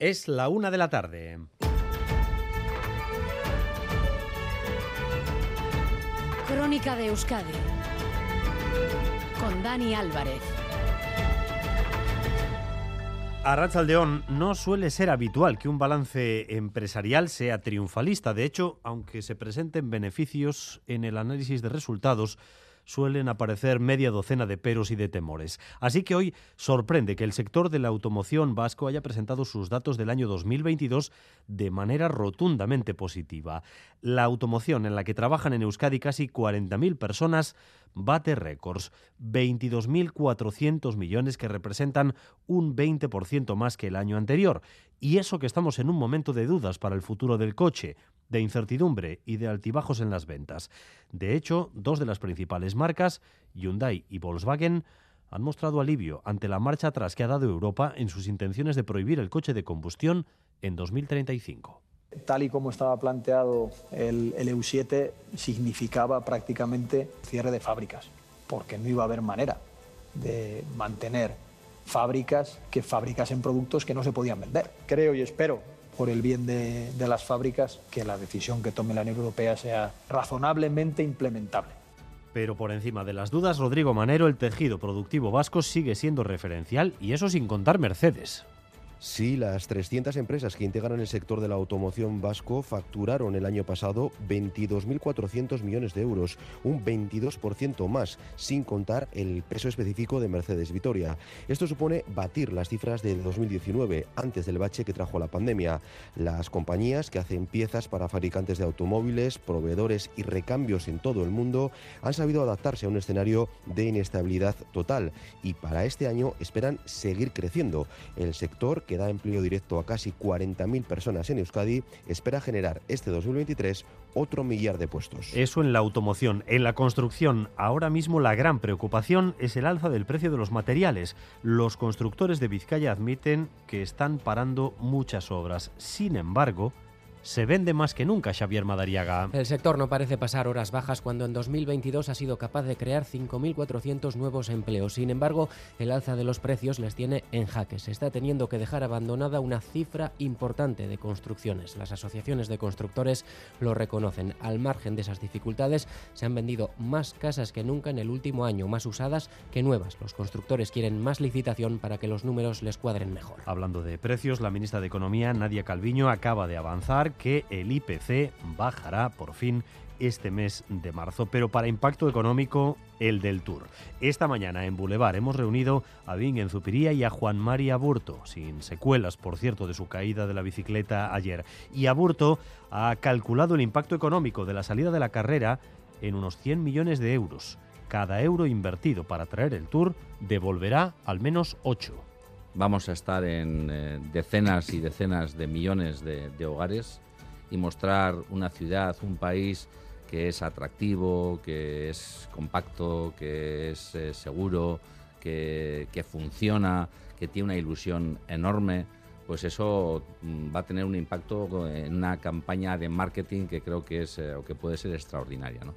Es la una de la tarde. Crónica de Euskadi con Dani Álvarez. A Rachaldeón no suele ser habitual que un balance empresarial sea triunfalista. De hecho, aunque se presenten beneficios en el análisis de resultados, suelen aparecer media docena de peros y de temores. Así que hoy sorprende que el sector de la automoción vasco haya presentado sus datos del año 2022 de manera rotundamente positiva. La automoción en la que trabajan en Euskadi casi 40.000 personas bate récords, 22.400 millones que representan un 20% más que el año anterior. Y eso que estamos en un momento de dudas para el futuro del coche, de incertidumbre y de altibajos en las ventas. De hecho, dos de las principales marcas, Hyundai y Volkswagen, han mostrado alivio ante la marcha atrás que ha dado Europa en sus intenciones de prohibir el coche de combustión en 2035. Tal y como estaba planteado el, el, EU7, significaba prácticamente cierre de fábricas, porque no iba a haber manera de mantener fábricas que fabricasen productos que no se podían vender. Creo y espero, por el bien de, las fábricas, que la decisión que tome la Unión Europea sea razonablemente implementable. Pero por encima de las dudas, Rodrigo Manero, el tejido productivo vasco sigue siendo referencial y eso sin contar Mercedes. Sí, las 300 empresas que integran el sector de la automoción vasco facturaron el año pasado 22.400 millones de euros, un 22% más, sin contar el peso específico de Mercedes Vitoria. Esto supone batir las cifras del 2019, antes del bache que trajo la pandemia. Las compañías que hacen piezas para fabricantes de automóviles, proveedores y recambios en todo el mundo han sabido adaptarse a un escenario de inestabilidad total y para este año esperan seguir creciendo. El sector que da empleo directo a casi 40.000 personas en Euskadi, espera generar este 2023 otro millar de puestos. Eso en la automoción. En la construcción, ahora mismo la gran preocupación es el alza del precio de los materiales. Los constructores de Vizcaya admiten que están parando muchas obras. Sin embargo, se vende más que nunca, Xavier Madariaga. El sector no parece pasar horas bajas cuando en 2022 ha sido capaz de crear 5.400 nuevos empleos. Sin embargo, el alza de los precios les tiene en jaque. Se está teniendo que dejar abandonada una cifra importante de construcciones. Las asociaciones de constructores lo reconocen. Al margen de esas dificultades, se han vendido más casas que nunca en el último año, más usadas que nuevas. Los constructores quieren más licitación para que los números les cuadren mejor. Hablando de precios, la ministra de Economía, Nadia Calviño, acaba de avanzar que el IPC bajará por fin este mes de marzo, pero para impacto económico el del Tour. Esta mañana en Boulevard hemos reunido a Bing Zupiría y a Juan María Burto, sin secuelas, por cierto, de su caída de la bicicleta ayer. Y Aburto ha calculado el impacto económico de la salida de la carrera en unos 100 millones de euros. Cada euro invertido para traer el Tour devolverá al menos 8 vamos a estar en eh, decenas y decenas de millones de, hogares y mostrar una ciudad, un país que es atractivo, que es compacto, que es eh, seguro, que, que, funciona, que tiene una ilusión enorme, pues eso mm, va a tener un impacto en una campaña de marketing que creo que es eh, o que puede ser extraordinaria. ¿no?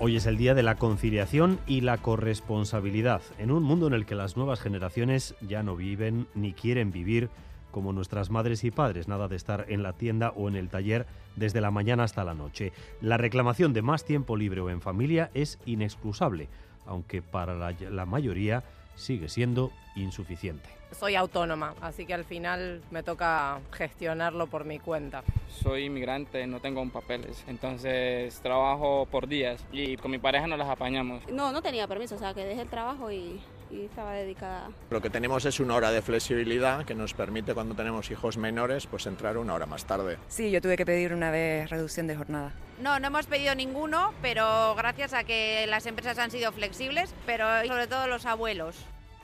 Hoy es el día de la conciliación y la corresponsabilidad, en un mundo en el que las nuevas generaciones ya no viven ni quieren vivir como nuestras madres y padres, nada de estar en la tienda o en el taller desde la mañana hasta la noche. La reclamación de más tiempo libre o en familia es inexcusable, aunque para la, la mayoría sigue siendo insuficiente. Soy autónoma, así que al final me toca gestionarlo por mi cuenta. Soy inmigrante, no tengo papeles, entonces trabajo por días y con mi pareja nos las apañamos. No, no tenía permiso, o sea que dejé el trabajo y, y estaba dedicada. Lo que tenemos es una hora de flexibilidad que nos permite cuando tenemos hijos menores pues entrar una hora más tarde. Sí, yo tuve que pedir una vez reducción de jornada. No, no hemos pedido ninguno, pero gracias a que las empresas han sido flexibles, pero sobre todo los abuelos.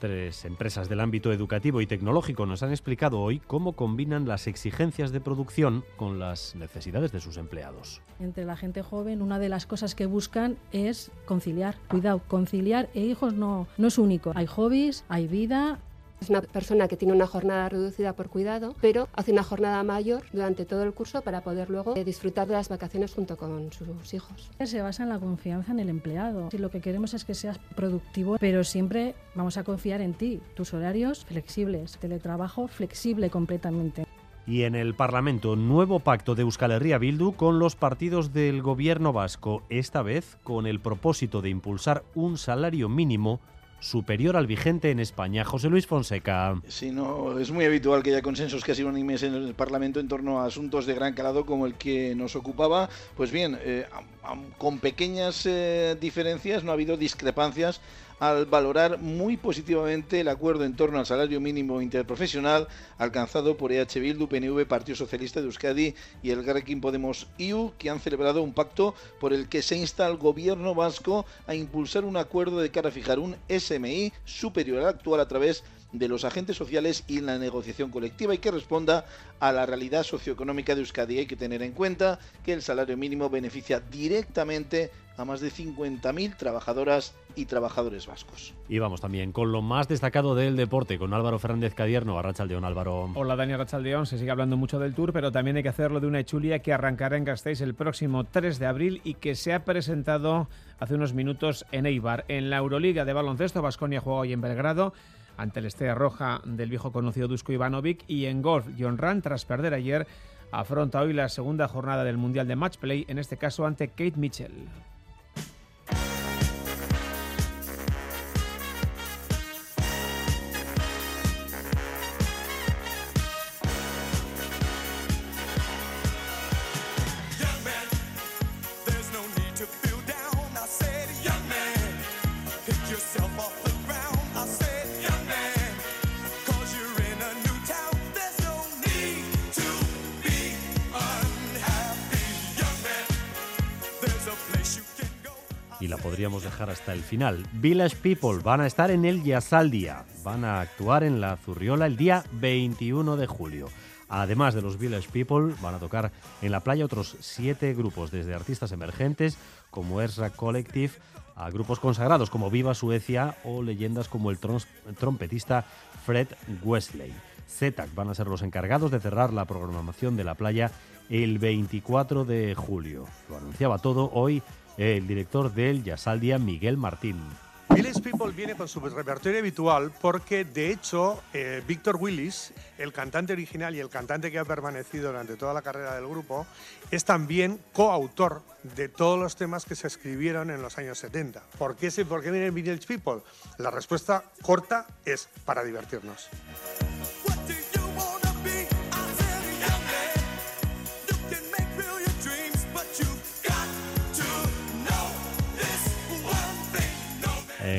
Tres empresas del ámbito educativo y tecnológico nos han explicado hoy cómo combinan las exigencias de producción con las necesidades de sus empleados. Entre la gente joven, una de las cosas que buscan es conciliar. Cuidado, conciliar e hijos no, no es único. Hay hobbies, hay vida, Es una persona que tiene una jornada reducida por cuidado, pero hace una jornada mayor durante todo el curso para poder luego eh, disfrutar de las vacaciones junto con sus hijos. Se basa en la confianza en el empleado. Si lo que queremos es que seas productivo, pero siempre vamos a confiar en ti. Tus horarios flexibles, teletrabajo flexible completamente. Y en el Parlamento, nuevo pacto de Euskal Herria Bildu con los partidos del gobierno vasco, esta vez con el propósito de impulsar un salario mínimo superior al vigente en España. José Luis Fonseca. Sí, no, es muy habitual que haya consensos casi unánimes en el Parlamento en torno a asuntos de gran calado como el que nos ocupaba. Pues bien, eh, con pequeñas eh, diferencias, no ha habido discrepancias al valorar muy positivamente el acuerdo en torno al salario mínimo interprofesional alcanzado por EH Bildu, PNV, Partido Socialista de Euskadi y el Garrekin Podemos IU, que han celebrado un pacto por el que se insta al gobierno vasco a impulsar un acuerdo de cara a fijar un SMI superior al actual a través de los agentes sociales y la negociación colectiva y que responda a la realidad socioeconómica de Euskadi. Hay que tener en cuenta que el salario mínimo beneficia directamente a más de 50.000 trabajadoras y trabajadores vascos. Y vamos también con lo más destacado del deporte, con Álvaro Fernández Cadierno, Arrachaldeón Álvaro. Hola Daniel Arrachaldeón, se sigue hablando mucho del Tour, pero también hay que hacerlo de una Echulia que arrancará en Gasteiz el próximo 3 de abril y que se ha presentado hace unos minutos en Eibar. En la Euroliga de baloncesto, Vasconia juega hoy en Belgrado ante el Estrella Roja del viejo conocido Dusko Ivanovic y en golf, John Rand, tras perder ayer, afronta hoy la segunda jornada del Mundial de Matchplay, en este caso ante Kate Mitchell. Y la podríamos dejar hasta el final. Village People van a estar en el Yasaldia, van a actuar en la Zurriola el día 21 de julio. Además de los Village People, van a tocar en la playa otros siete grupos, desde artistas emergentes como Ezra Collective a grupos consagrados como Viva Suecia o leyendas como el trompetista Fred Wesley. ZETAC van a ser los encargados de cerrar la programación de la playa el 24 de julio. Lo anunciaba todo hoy el director del Yasaldia, Miguel Martín. Village People viene con su repertorio habitual porque, de hecho, eh, Víctor Willis, el cantante original y el cantante que ha permanecido durante toda la carrera del grupo, es también coautor de todos los temas que se escribieron en los años 70. ¿Por qué, ¿Por qué viene Village People? La respuesta corta es para divertirnos.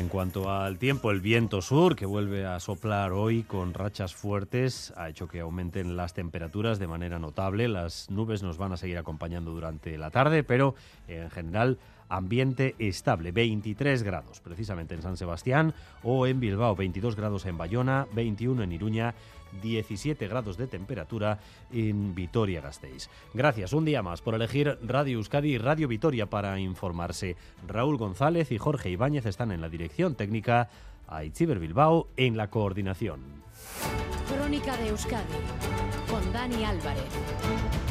En cuanto al tiempo, el viento sur, que vuelve a soplar hoy con rachas fuertes, ha hecho que aumenten las temperaturas de manera notable. Las nubes nos van a seguir acompañando durante la tarde, pero en general ambiente estable, 23 grados precisamente en San Sebastián o en Bilbao, 22 grados en Bayona, 21 en Iruña 17 grados de temperatura en Vitoria-Gasteiz. Gracias un día más por elegir Radio Euskadi y Radio Vitoria para informarse. Raúl González y Jorge Ibáñez están en la dirección técnica, Aitziber Bilbao en la coordinación. Crónica de Euskadi con Dani Álvarez.